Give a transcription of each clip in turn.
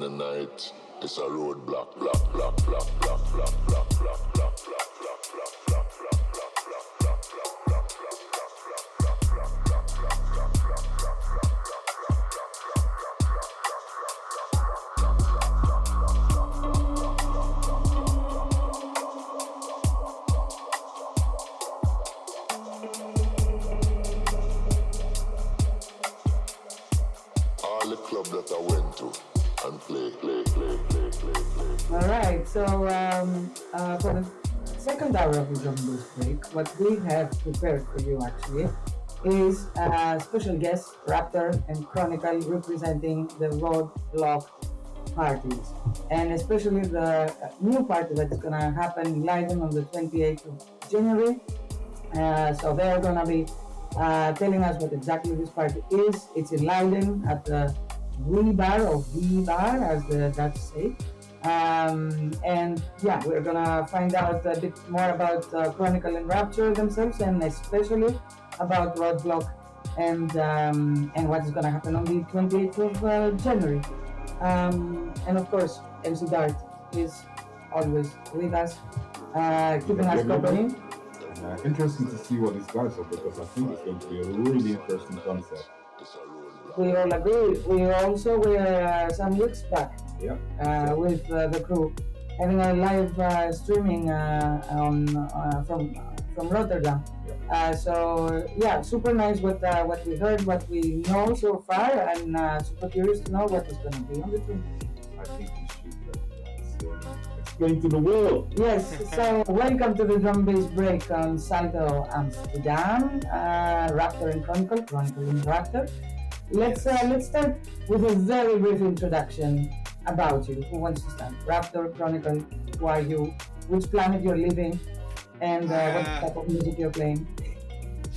the night. It's a roadblock, block, block, block, block, block, block, block. What we have prepared for you actually is a special guest, Raptor and Chronicle, representing the Roadblock parties, and especially the new party that is gonna happen in Leiden on the 28th of January. Uh, so they are gonna be uh, telling us what exactly this party is. It's in Leiden at the V Bar or V Bar, as the Dutch say. Um, and yeah, we're gonna find out a bit more about uh, Chronicle and Raptor themselves, and especially about Roadblock and um, and what is gonna happen on the 28th of uh, January. Um, and of course, MC Dart is always with us, uh, keeping us company. Uh, interesting to see what these guys are because I think it's going to be a really interesting concept. We all agree. We also were uh, some weeks back yeah. Uh, with uh, the crew, having a live uh, streaming on from from Rotterdam. Yeah. so yeah, super nice what what we heard, what we know so far, and super curious to know what is going to be on the team. I think we should explain to the world. Yes, so welcome to the drum bass break on Salto Amsterdam, uh, Raptor and Chronicle, Chronicle and Raptor. Let's uh, let's start with a very brief introduction about you. Who wants to start? Raptor Chronicle. Who are you? Which planet you're living? And uh, uh, what type of music you're playing?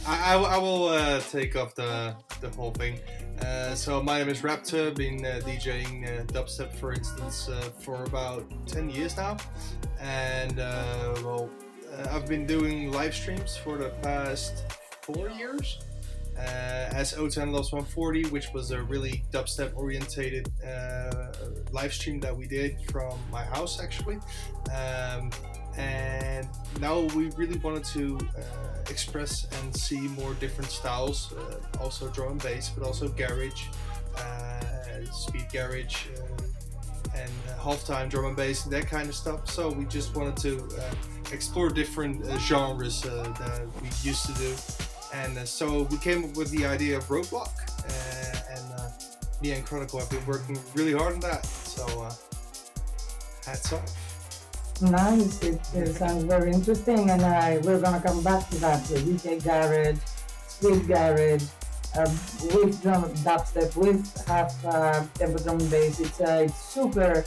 I, I, I will uh, take off the the whole thing. Uh, so my name is Raptor. Been uh, DJing uh, dubstep, for instance, for about ten years now, and well, I've been doing live streams for the past four years uh, as O10 Lost 140, which was a really dubstep orientated uh, live stream that we did from my house actually. Um, and now we really wanted to uh, express and see more different styles, uh, also drum and bass, but also garage, uh, speed garage, uh, and halftime drum and bass, and that kind of stuff. So we just wanted to explore different genres that we used to do and uh, so we came up with the idea of Roadblock, uh, and uh, me and Chronicle have been working really hard on that. So uh, hats off. Nice, it, it sounds very interesting, and uh, we're gonna come back to that. The UK garage, speed garage, uh, with drum dubstep, with half uh, tempo drum bass. It's uh, it's super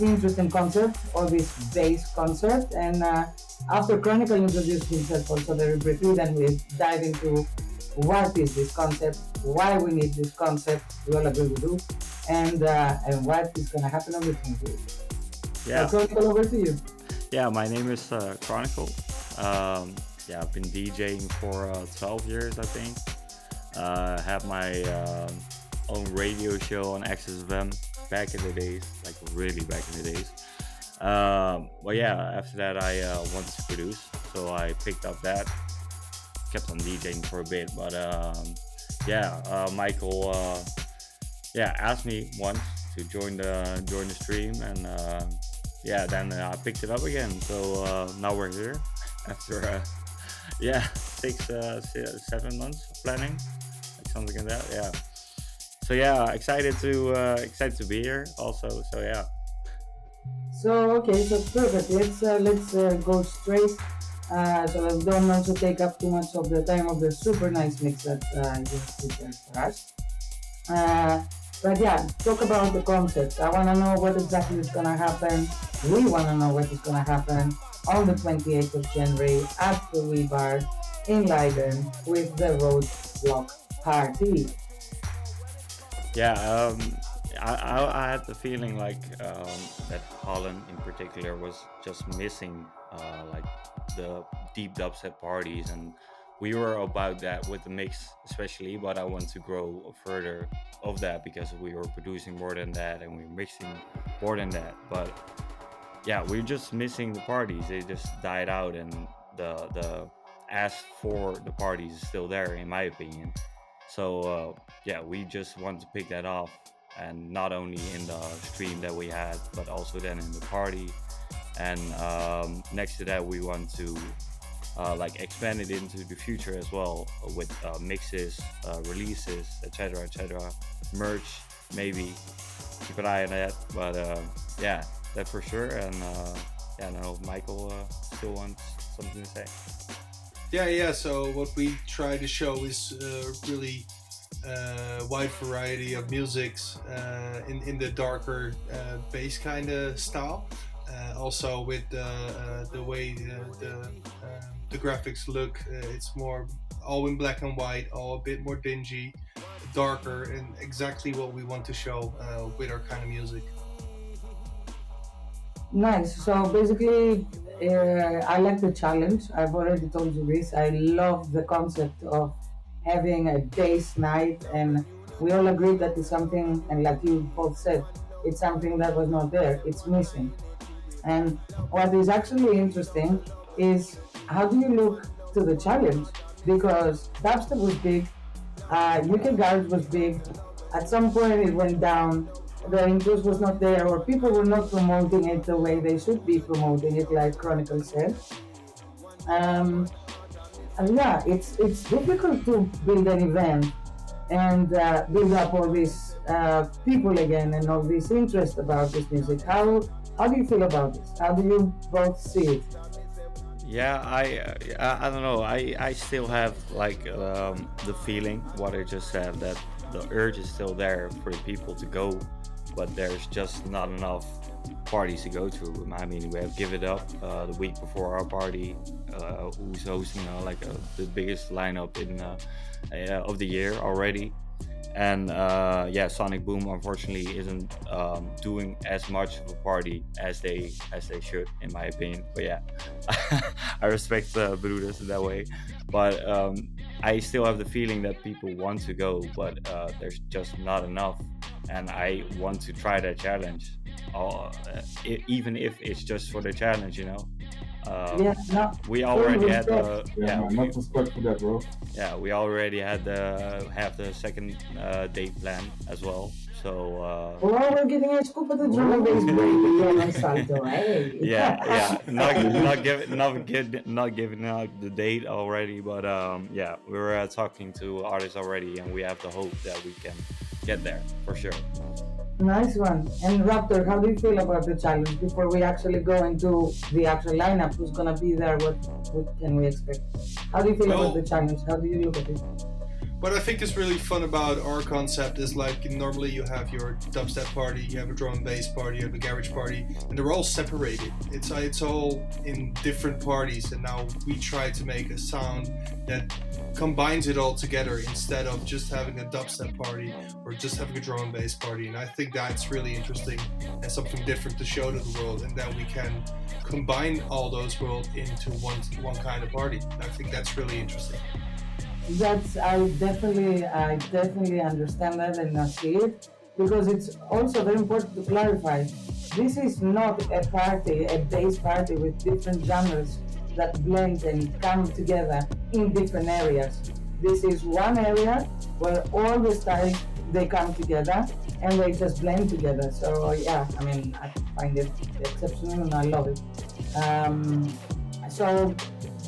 interesting concept, all this bass concept, and uh, after Chronicle introduced himself also very briefly, then we dive into what is this concept, why we need this concept, we all agree we do, and uh, and what is going to happen on the team. Yeah. So Chronicle, over to you. Yeah, my name is uh, Chronicle. Um, yeah, I've been DJing for uh, 12 years, I think. Uh, had my um, own radio show on Access FM back in the days, like really back in the days. Um, well, yeah, after that, I uh, wanted to produce, so I picked up that. Kept on DJing for a bit, but um, yeah, uh, Michael, uh, yeah, asked me once to join the join the stream, and uh, yeah, then I picked it up again. So uh, now we're here after uh, yeah six, seven months of planning, like something like that. Yeah. So yeah, excited to excited to be here also. So yeah. So okay, so perfect. Let's uh, let's uh, go straight. Uh, so let's don't also take up too much of the time of the super nice mix that uh, you prepared for us. Uh, but yeah, talk about the concept. I want to know what exactly is gonna happen. We want to know what is gonna happen on the 28th of January at the Wee Bar in Leiden with the Roadblock Party. Yeah, um, I, I, I, had the feeling like um, that Holland in particular was just missing uh, like the deep dubstep parties and we were about that with the mix, especially. But I want to grow further of that because we were producing more than that and we are mixing more than that. But yeah, we're just missing the parties. They just died out, and the the ask for the parties is still there, in my opinion. So uh, yeah, we just want to pick that off, and not only in the stream that we had, but also then in the party. And um, next to that, we want to uh, like expand it into the future as well with uh, mixes, uh, releases, etc., etc. Merch, maybe. Keep an eye on that. But uh, yeah, that for sure. And uh, yeah, I know Michael uh, still wants something to say. Yeah, yeah. So what we try to show is really uh, wide variety of musics uh, in in the darker uh, bass kind of style. Uh, also with the uh, the way the the, um, the graphics look, it's more all in black and white, all a bit more dingy, darker, and exactly what we want to show with our kind of music. Nice. So basically, uh, I like the challenge. I've already told you this. I love the concept of having a bass night, and we all agree that it's something, and like you both said, it's something that was not there. It's missing. And what is actually interesting is how do you look to the challenge? Because dubstep was big, uh, UK garage was big. At some point, it went down the interest was not there or people were not promoting it the way they should be promoting it like chronicle said um, and yeah it's it's difficult to build an event and uh, build up all these uh, people again and all this interest about this music. How how do you feel about this? How do you both see it? Yeah i uh, i don't know. I i still have like um, the feeling what i just said that the urge is still there for the people to go but there's just not enough parties to go to. I mean, we have Give It Up uh, the week before our party, uh, who's hosting uh, like uh, the biggest lineup in uh, of the year already. And uh, yeah, Sonic Boom unfortunately isn't um, doing as much of a party as they as they should, in my opinion. But yeah, I respect uh, Brutus that way. But um, I still have the feeling that people want to go, but uh, there's just not enough. And I want to try that challenge, uh, even if it's just for the challenge, you know. Um, yeah, no, we already had the yeah, yeah we, for that, bro. Yeah, we already had the have the second uh, date plan as well. So. Uh, well, we're getting a scoop of the drum and bass break again Salto, hey. Yeah, yeah, not not giving not giving not giving out the date already, but um, yeah, we're uh, talking to artists already, and we have the hope that we can get there for sure. Nice one. And Raptor, how do you feel about the challenge before we actually go into the actual lineup? Who's gonna be there? What what can we expect? How do you feel well, about the challenge? How do you look at it? What I think is really fun about our concept is like normally you have your dubstep party, you have a drum and bass party, you have a garage party, and they're all separated. It's uh, it's all in different parties, and now we try to make a sound that combines it all together instead of just having a dubstep party or just having a drum and bass party. And I think that's really interesting and something different to show to the world, and that we can combine all those worlds into one one kind of party. I think that's really interesting. That's I definitely I definitely understand that and I see it because it's also very important to clarify. This is not a party, a bass party with different genres that blend and come together in different areas. This is one area where all the styles they come together and they just blend together. So yeah, I mean I find it exceptional and I love it. Um, so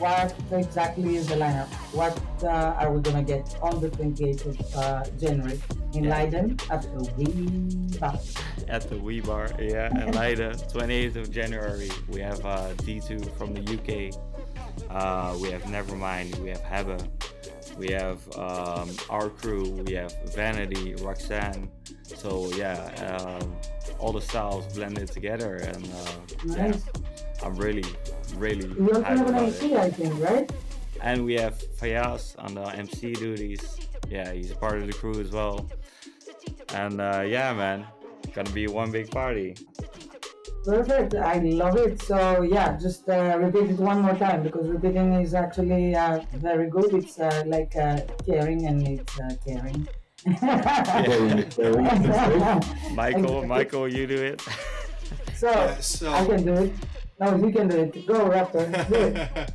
what exactly is the lineup? What uh, are we gonna get on the 28th of uh, January in yeah. Leiden at the Wee Bar? At the Wee Bar, yeah, in Leiden, 28th of January. We have uh, D2 from the UK. Uh, we have Nevermind. We have Hebbe. We have um, our crew. We have Vanity, Roxanne. So yeah, um, all the styles blended together, and uh, nice. yeah, I'm really really. You also have an MC, I think, right? And we have Fayaz on the MC duties. Yeah, he's a part of the crew as well. And uh, yeah, man, gonna be one big party. Perfect. I love it. So yeah, just uh, repeat it one more time because repeating is actually uh, very good. It's uh, like uh, caring and it's uh, caring. Michael, Michael, you do it. So, Yeah, so- I can do it. No, you can do it. Go, Raptor. Do it.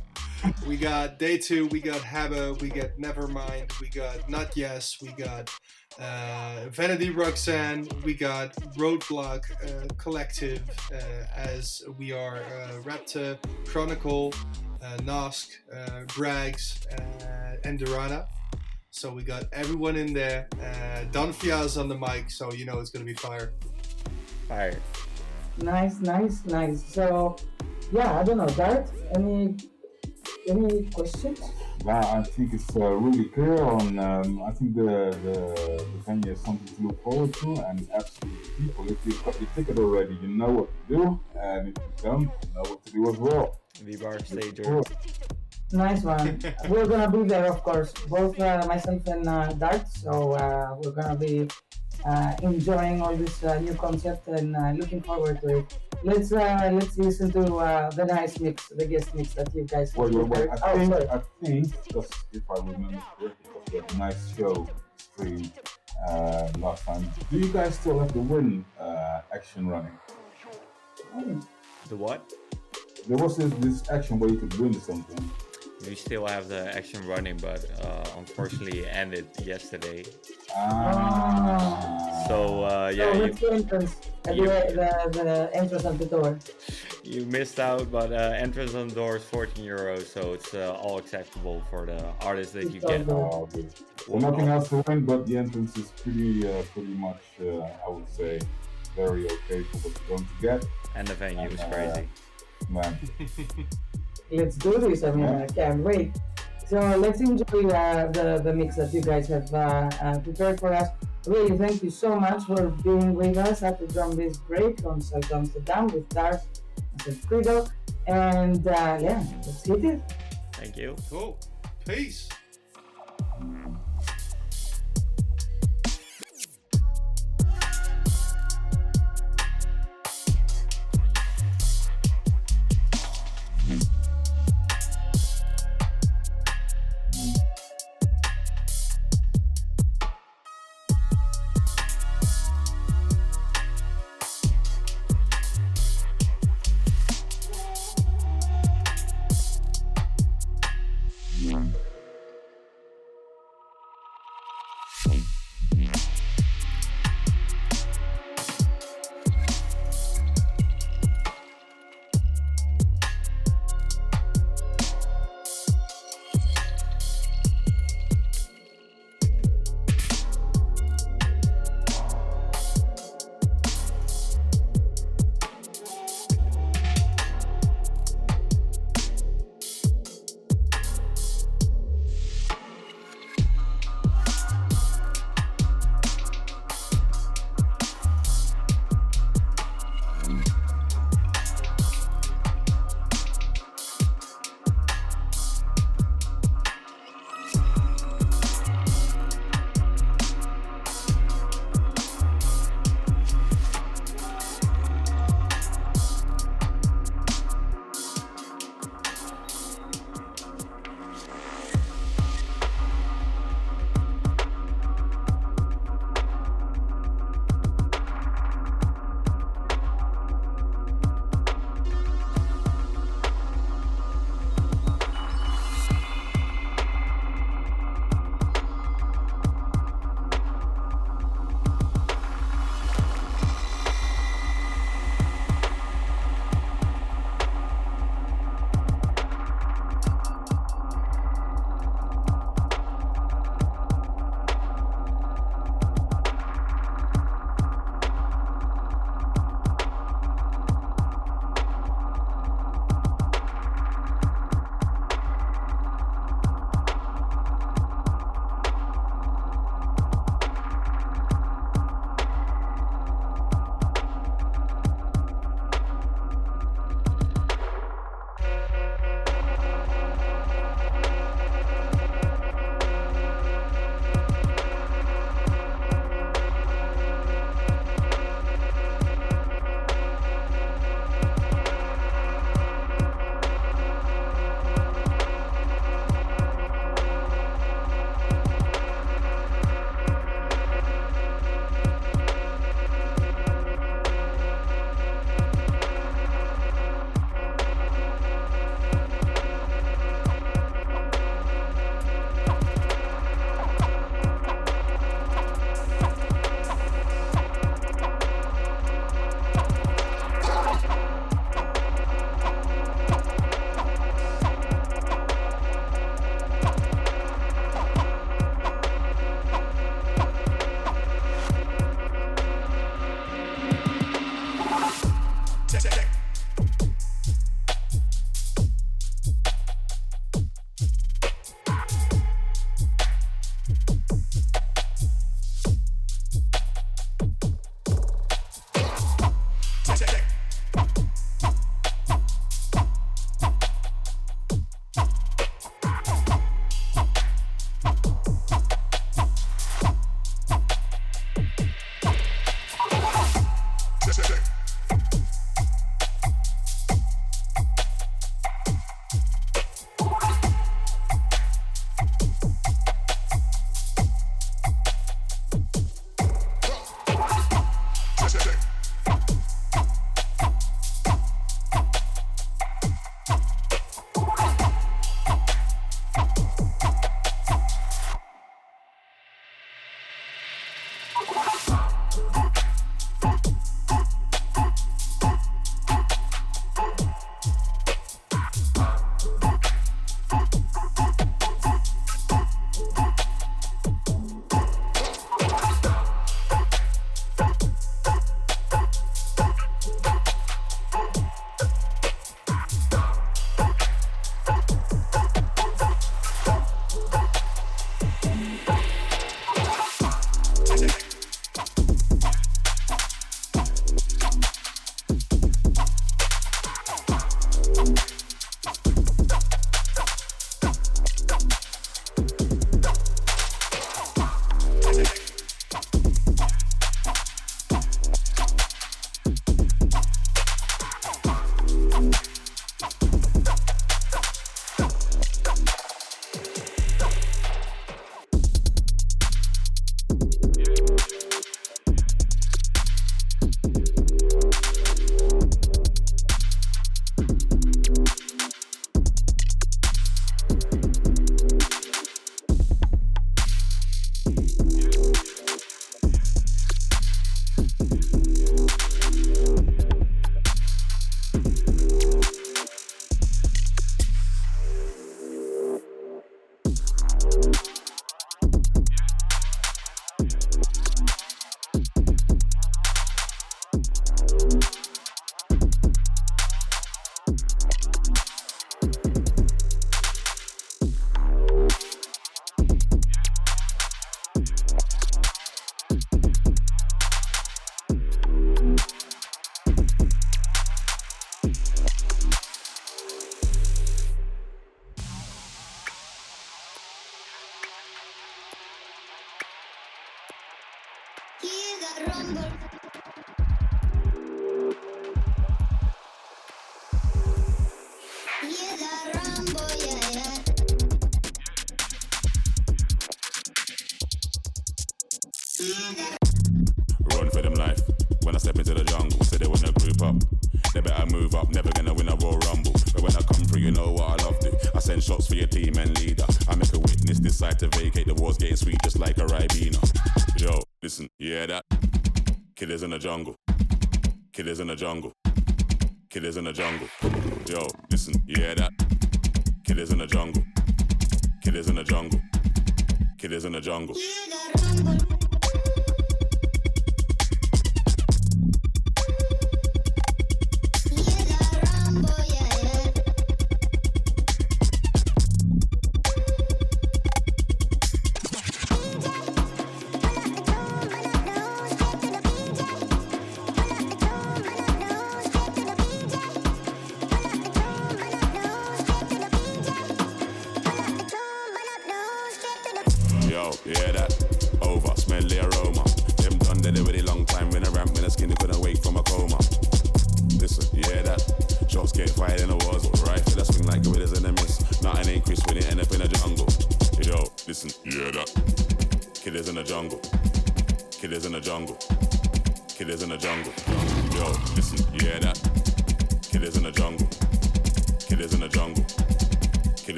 we got day two. We got Habba. We got Nevermind. We got Not Yes. We got uh, Vanity Roxanne. We got Roadblock uh, Collective. Uh, as we are uh, Raptor, Chronicle, uh, Nosk, uh, Brags, uh, and Durana. So we got everyone in there. Uh, Don Fiaz on the mic, so you know it's gonna be fire. Fire. Nice, nice, nice. So, yeah, I don't know, Dart. Any any questions? Yeah, I think it's uh, really clear on. Um, I think the, the the venue is something to look forward to, and absolutely, people, if you've got your ticket already, you know what to do, and if you don't, you know what to do as well. V-Bar Stager. Cool. Nice one. we're gonna be there, of course, both uh, myself and uh, Dart. So uh, we're gonna be enjoying all this uh, new concept and uh, looking forward to it. Let's uh, let's listen to uh, the nice mix, the guest mix that you guys have Wait, wait, wait. I Oh, think, sorry. I think, because if I remember correctly, because we had a nice show stream uh, last time. Do you guys still have the win uh, action running? The what? There was this, this action where you could win something. We still have the action running, but uh, unfortunately it ended yesterday. Ah. So uh, So yeah, you, what's the entrance? You- the, the, the entrance of the door. you missed out, but uh, entrance on the door is 14 euros, so it's uh, all acceptable for the artists that you It's all get. Well, Oh, nothing else to win, but the entrance is pretty, uh, pretty much, uh, I would say, very okay for what you're going to get. And the venue is Uh, crazy. Man, Let's do this. I mean, I can't wait. So let's enjoy uh, the, the mix that you guys have uh, uh, prepared for us. Really, thank you so much for being with us at the Drum Bass Break on Salto Amsterdam with Dart and Credo. And uh, yeah, let's hit it. Thank you. Cool. Peace. the jungle. Killers in the jungle. Yo, listen, yeah that. Killers in the jungle. Killers in the jungle. Killers in the jungle.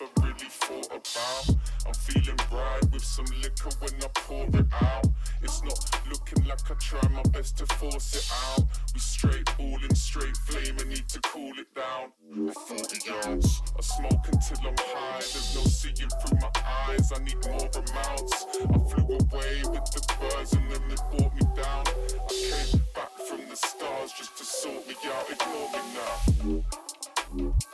I really thought about. I'm feeling bright with some liquor when I pour it out. It's not looking like I try my best to force it out. We straight, all in straight flame and need to cool it down. 40 yards, I smoke until I'm high. There's no seeing through my eyes. I need more amounts. I flew away with the birds and then they brought me down. I came back from the stars just to sort me out. Ignore me now.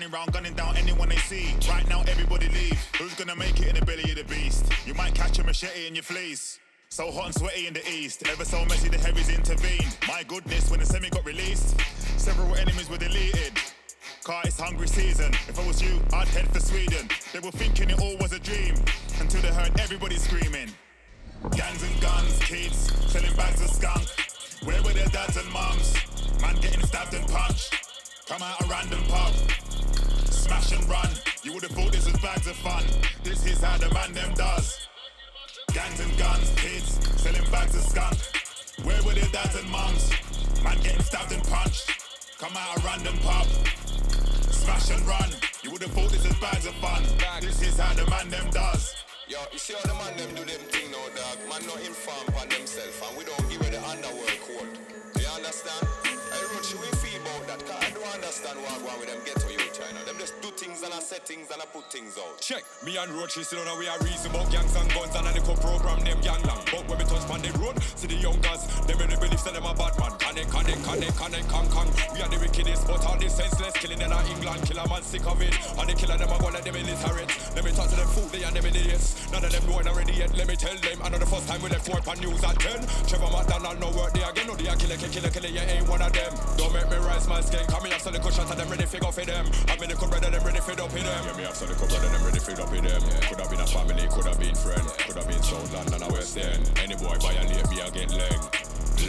Running around gunning down anyone they see. Right now, everybody leave. Who's gonna make it in the belly of the beast? You might catch a machete in your fleece. So hot and sweaty in the east. Ever so messy, the heavies intervened. My goodness, when the semi got released, several enemies were deleted. Car, it's hungry season. If I was you, I'd head for Sweden. They were thinking it all was a dream until they heard everybody screaming. Gangs and guns, kids selling bags of skunk. Where were their dads and mums? Man getting stabbed and punched. Come out a random pub. Smash and run. You would have thought this was bags of fun. This is how the man them does. Gangs and guns, kids selling bags of skunk. Where were their dads and mums? Man getting stabbed and punched. Come out a random pub. Smash and run. You would have thought this was bags of fun. This is how the man them does. Yo, you see how the man them do them thing now, dog? Man not inform on themselves and we don't give it the underworld code. You understand? That cause I don't understand what I with them ghetto youth China. Them just do things and I set things and I put things out. Check, me and Roach sit on we are reason about gangs and guns and a little program them gang long. But when we touch on the road, see the young guys, them really believe say them a bad man. Connect, connect, connect, connect, can, can. We are the wickedest, but all the senseless killing in England, kill a man sick of it. And the killer them a go let them illiterate. Let me talk to them fool, they and them idiots. None of them know already yet, let me tell them. I know the first time we left work on news at 10. Trevor McDonald no work there again, no they a killer, killer, killer, killer, you ain't one of them. Don't make me rise my skin, come here, so the shot of them ready to go for them. I mean, the brother them ready to up in them. Yeah, me have so the brother them ready to up in them. Yeah. Could have been a family, could have been friend, could have been South London or West End. Any boy violate me, I get leg,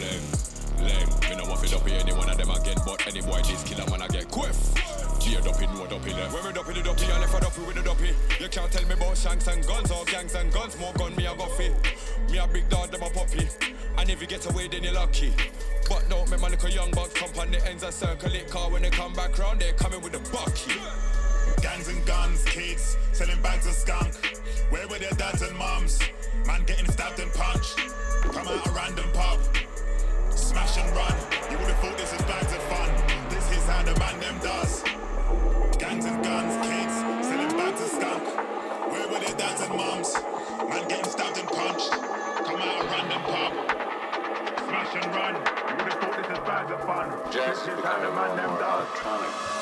leg, leg. Me no want to up in any one of them again, but any boy this killer man I get quiff. Yeah, duppy, no duppy left. When we duppy the duppy, I left a duppy with the duppy. You can't tell me about shanks and guns or gangs and guns. More gun, me a guffy. Me a big dog, them a puppy. And if you get away, then you're lucky. But don't make my little young bucks come on the ends and circle it. Car when they come back round, they're coming with a bucky. Gangs and guns, kids selling bags of skunk. Where were their dads and mums? Man getting stabbed and punched. Come out a random pub. Smash and run. You would have thought this was bags of fun. This is how the man them does. Gangs and guns, kids selling bags of skunk. Where were their dads and mums? Man getting stabbed and punched. Come out a random pub. Smash and run. You would have thought this was bags of fun. This is how the man them does.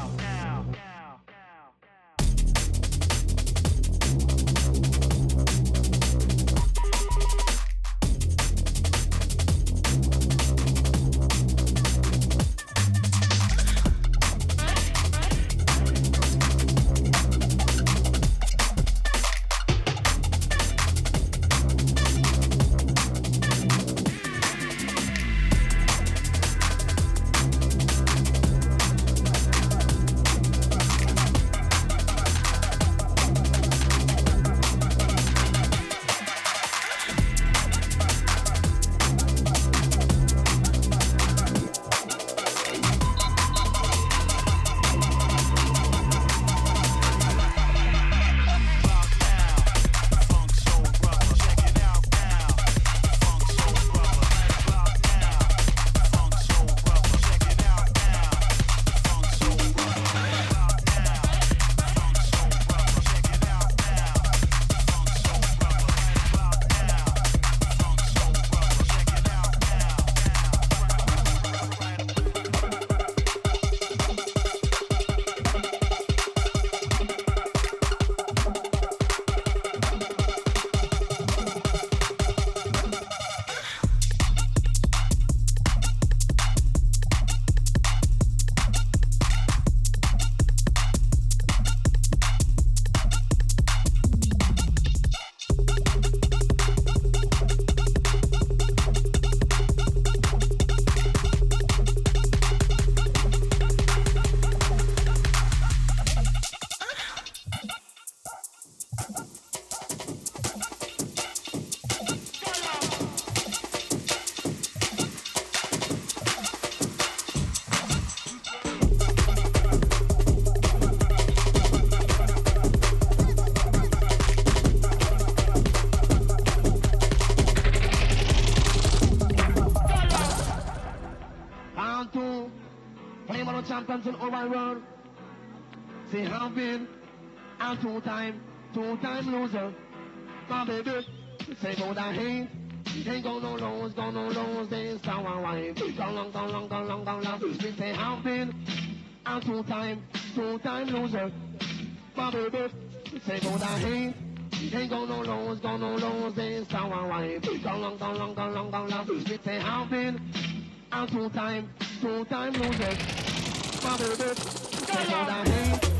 roses, sour wine. Gong long, gong long, gong long, gong long. It's a having and two time, two time losing. Mother bitch, take all hate.